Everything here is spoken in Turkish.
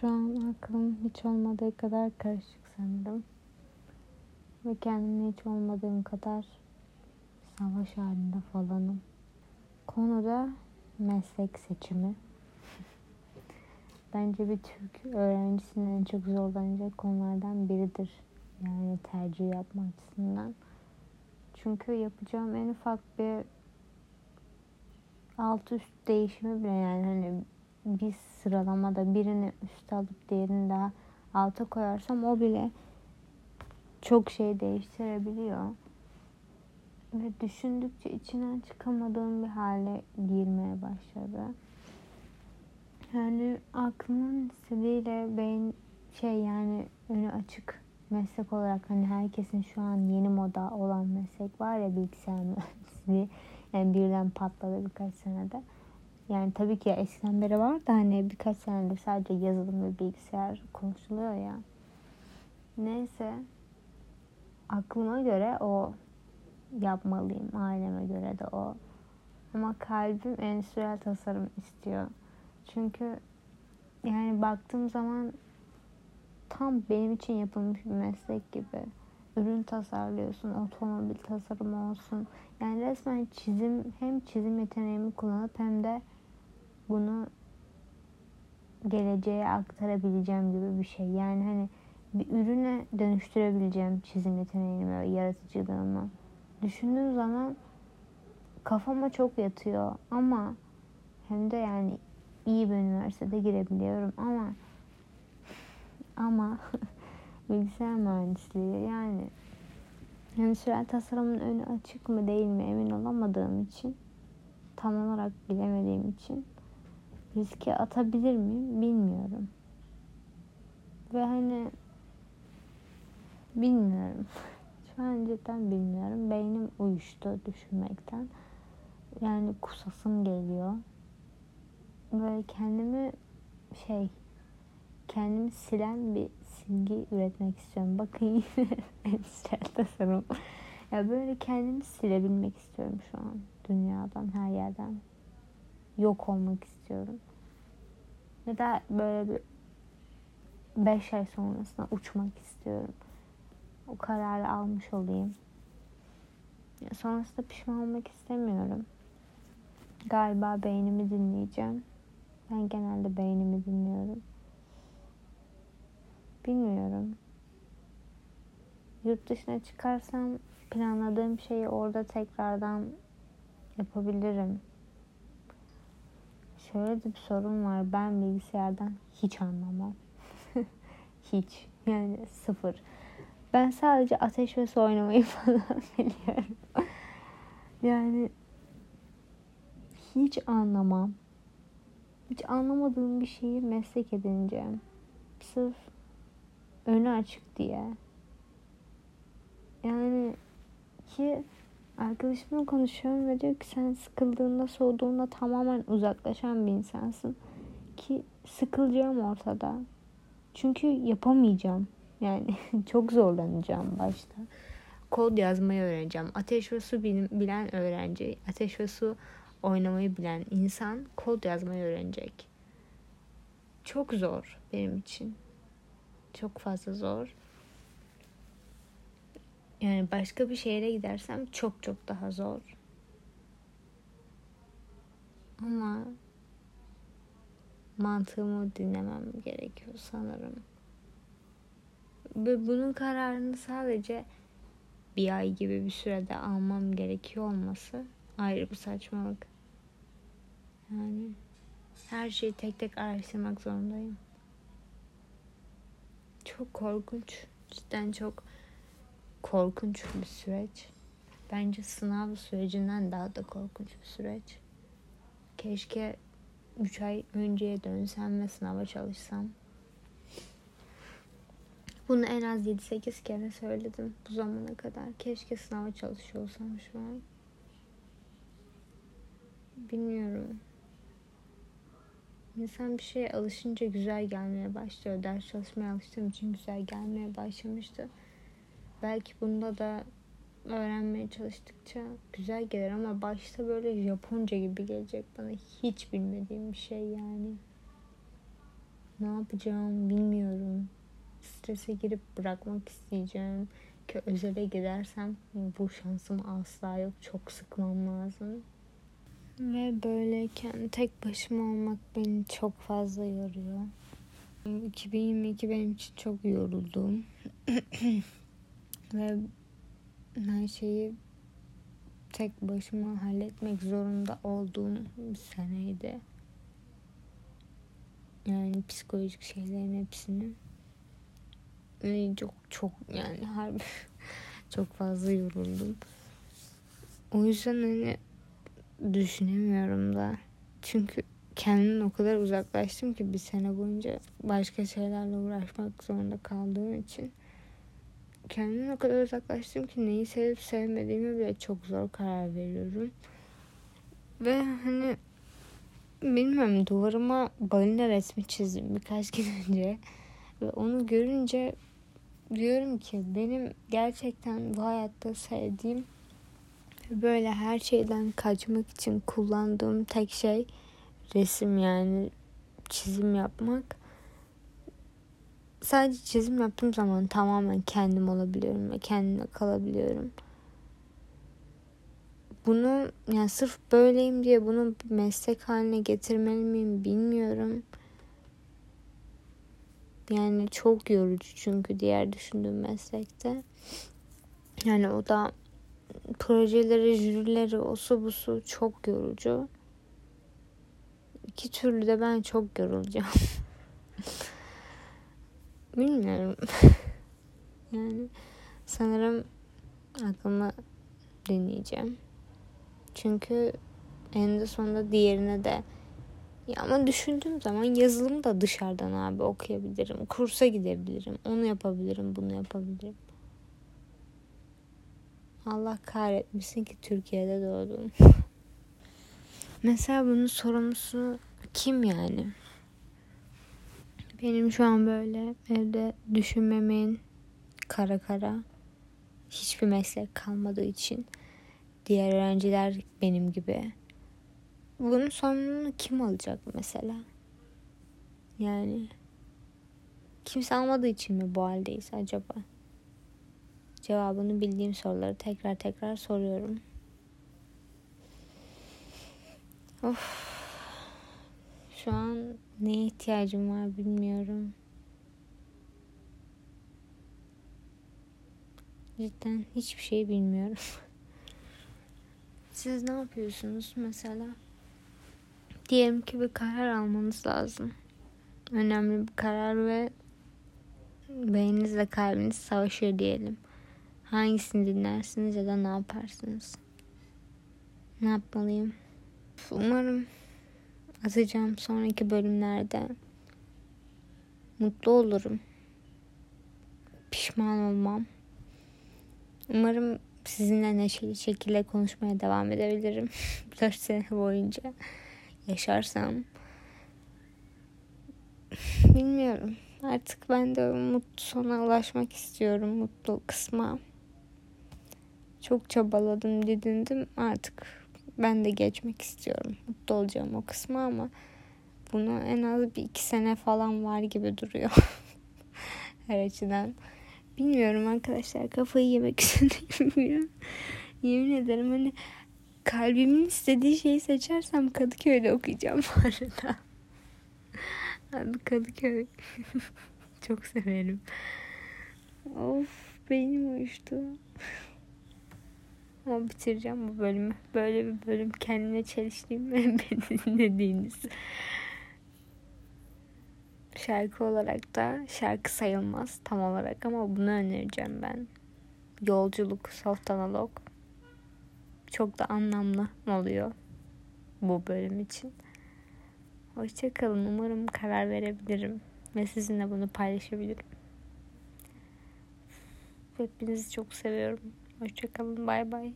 Şu an aklım hiç olmadığı kadar karışık sanırım. Ve kendimle hiç olmadığım kadar savaş halinde falanım. Konuda meslek seçimi. Bence bir Türk öğrencisinin en çok zorlanacak konulardan biridir. Yani tercih yapma açısından. Çünkü yapacağım en ufak bir alt üst değişimi bile yani hani bir sıralamada birini üst alıp diğerini daha alta koyarsam o bile çok şey değiştirebiliyor. Ve düşündükçe içinden çıkamadığım bir hale girmeye başladı. Yani aklımın istediğiyle beyin şey yani önü açık meslek olarak hani herkesin şu an yeni moda olan meslek var ya bilgisayar mühendisliği yani birden patladı birkaç senede. Yani tabii ki eskiden beri var da hani birkaç senedir sadece yazılım ve bilgisayar konuşuluyor ya. Neyse aklıma göre o yapmalıyım. Aileme göre de o. Ama kalbim endüstriyel tasarım istiyor. Çünkü yani baktığım zaman tam benim için yapılmış bir meslek gibi. Ürün tasarlıyorsun, otomobil tasarımı olsun. Yani resmen çizim, hem çizim yeteneğimi kullanıp hem de bunu geleceğe aktarabileceğim gibi bir şey. Yani hani bir ürüne dönüştürebileceğim çizim yeteneğimi ve yaratıcılığımı. Düşündüğüm zaman kafama çok yatıyor ama hem de yani iyi bir üniversitede girebiliyorum ama ama bilgisayar mühendisliği yani endüstriyel tasarımın önü açık mı değil mi emin olamadığım için tam olarak bilemediğim için riske atabilir miyim bilmiyorum. Ve hani bilmiyorum. Şu an cidden bilmiyorum. Beynim uyuştu düşünmekten. Yani kusasım geliyor. Böyle kendimi şey kendimi silen bir silgi üretmek istiyorum. Bakın yine endüstriyel tasarım. Ya böyle kendimi silebilmek istiyorum şu an dünyadan, her yerden. Yok olmak istiyorum. Ya da böyle bir beş ay sonrasında uçmak istiyorum. O kararı almış olayım. Sonrasında pişman olmak istemiyorum. Galiba beynimi dinleyeceğim. Ben genelde beynimi dinliyorum. Bilmiyorum. Yurt dışına çıkarsam planladığım şeyi orada tekrardan yapabilirim. Şöyle bir sorun var. Ben bilgisayardan hiç anlamam. hiç. Yani sıfır. Ben sadece ateş ve su oynamayı falan biliyorum. yani hiç anlamam. Hiç anlamadığım bir şeyi meslek edineceğim. Sırf önü açık diye. Yani ki arkadaşımla konuşuyorum ve diyor ki sen sıkıldığında soğuduğunda tamamen uzaklaşan bir insansın. Ki sıkılacağım ortada. Çünkü yapamayacağım. Yani çok zorlanacağım başta. Kod yazmayı öğreneceğim. Ateş ve su bilen öğrenci, ateş ve su oynamayı bilen insan kod yazmayı öğrenecek. Çok zor benim için. Çok fazla zor. Yani başka bir şehre gidersem çok çok daha zor. Ama mantığımı dinlemem gerekiyor sanırım. Ve bunun kararını sadece bir ay gibi bir sürede almam gerekiyor olması ayrı bir saçmalık. Yani her şeyi tek tek araştırmak zorundayım. Çok korkunç. Cidden çok korkunç bir süreç. Bence sınav sürecinden daha da korkunç bir süreç. Keşke 3 ay önceye dönsem ve sınava çalışsam. Bunu en az 7-8 kere söyledim bu zamana kadar. Keşke sınava çalışıyor şu an. Bilmiyorum. İnsan bir şeye alışınca güzel gelmeye başlıyor. Ders çalışmaya alıştığım için güzel gelmeye başlamıştı. Belki bunda da öğrenmeye çalıştıkça güzel gelir ama başta böyle Japonca gibi gelecek bana. Hiç bilmediğim bir şey yani. Ne yapacağım bilmiyorum. Strese girip bırakmak isteyeceğim. Ki özele gidersem bu şansım asla yok. Çok sıkmam lazım. Ve böyleyken tek başıma olmak beni çok fazla yoruyor. 2022 benim için çok yoruldum. Ve her şeyi tek başıma halletmek zorunda olduğum bir seneydi. Yani psikolojik şeylerin hepsini. Ve çok çok yani harbi çok fazla yoruldum. O yüzden hani düşünemiyorum da. Çünkü kendimden o kadar uzaklaştım ki bir sene boyunca başka şeylerle uğraşmak zorunda kaldığım için kendimden o kadar uzaklaştım ki neyi sevip sevmediğimi bile çok zor karar veriyorum. Ve hani bilmiyorum duvarıma balina resmi çizdim birkaç gün önce. Ve onu görünce diyorum ki benim gerçekten bu hayatta sevdiğim böyle her şeyden kaçmak için kullandığım tek şey resim yani çizim yapmak. Sadece çizim yaptığım zaman tamamen kendim olabiliyorum ve kendime kalabiliyorum. Bunu yani sırf böyleyim diye bunu meslek haline getirmeli miyim bilmiyorum. Yani çok yorucu çünkü diğer düşündüğüm meslekte. Yani o da projeleri, jürileri, osu busu çok yorucu. İki türlü de ben çok yorulacağım. Bilmiyorum. yani sanırım aklımı deneyeceğim. Çünkü en de sonunda diğerine de ya ama düşündüğüm zaman yazılımı da dışarıdan abi okuyabilirim. Kursa gidebilirim. Onu yapabilirim, bunu yapabilirim. Allah kahretmesin ki Türkiye'de doğdum. Mesela bunun sorumlusu kim yani? Benim şu an böyle evde düşünmemin kara kara hiçbir meslek kalmadığı için diğer öğrenciler benim gibi. Bunun sorumluluğunu kim alacak mesela? Yani kimse almadığı için mi bu haldeyiz acaba? Cevabını bildiğim soruları tekrar tekrar soruyorum. Of. Şu an neye ihtiyacım var bilmiyorum. Cidden hiçbir şey bilmiyorum. Siz ne yapıyorsunuz mesela? Diyelim ki bir karar almanız lazım. Önemli bir karar ve beyninizle kalbiniz savaşıyor diyelim. Hangisini dinlersiniz ya da ne yaparsınız? Ne yapmalıyım? Umarım atacağım sonraki bölümlerde mutlu olurum. Pişman olmam. Umarım sizinle neşeli şekilde konuşmaya devam edebilirim. 4 sene boyunca yaşarsam. Bilmiyorum. Artık ben de mutlu sona ulaşmak istiyorum. Mutlu kısma. Çok çabaladım, didindim. Artık ben de geçmek istiyorum. Mutlu olacağım o kısmı ama bunu en az bir iki sene falan var gibi duruyor. Her açıdan. Bilmiyorum arkadaşlar kafayı yemek üzereyim. Yemin ederim hani kalbimin istediği şeyi seçersem Kadıköy'de okuyacağım bu arada. Kadıköy. Çok severim. Of beynim uyuştu. Ama bitireceğim bu bölümü. Böyle bir bölüm kendime çeliştiğim ve beni dinlediğiniz. Şarkı olarak da şarkı sayılmaz tam olarak ama bunu önereceğim ben. Yolculuk, soft analog. Çok da anlamlı oluyor bu bölüm için. Hoşçakalın. Umarım karar verebilirim ve sizinle bunu paylaşabilirim. Hepinizi çok seviyorum. Hoşçakalın. Bay bay.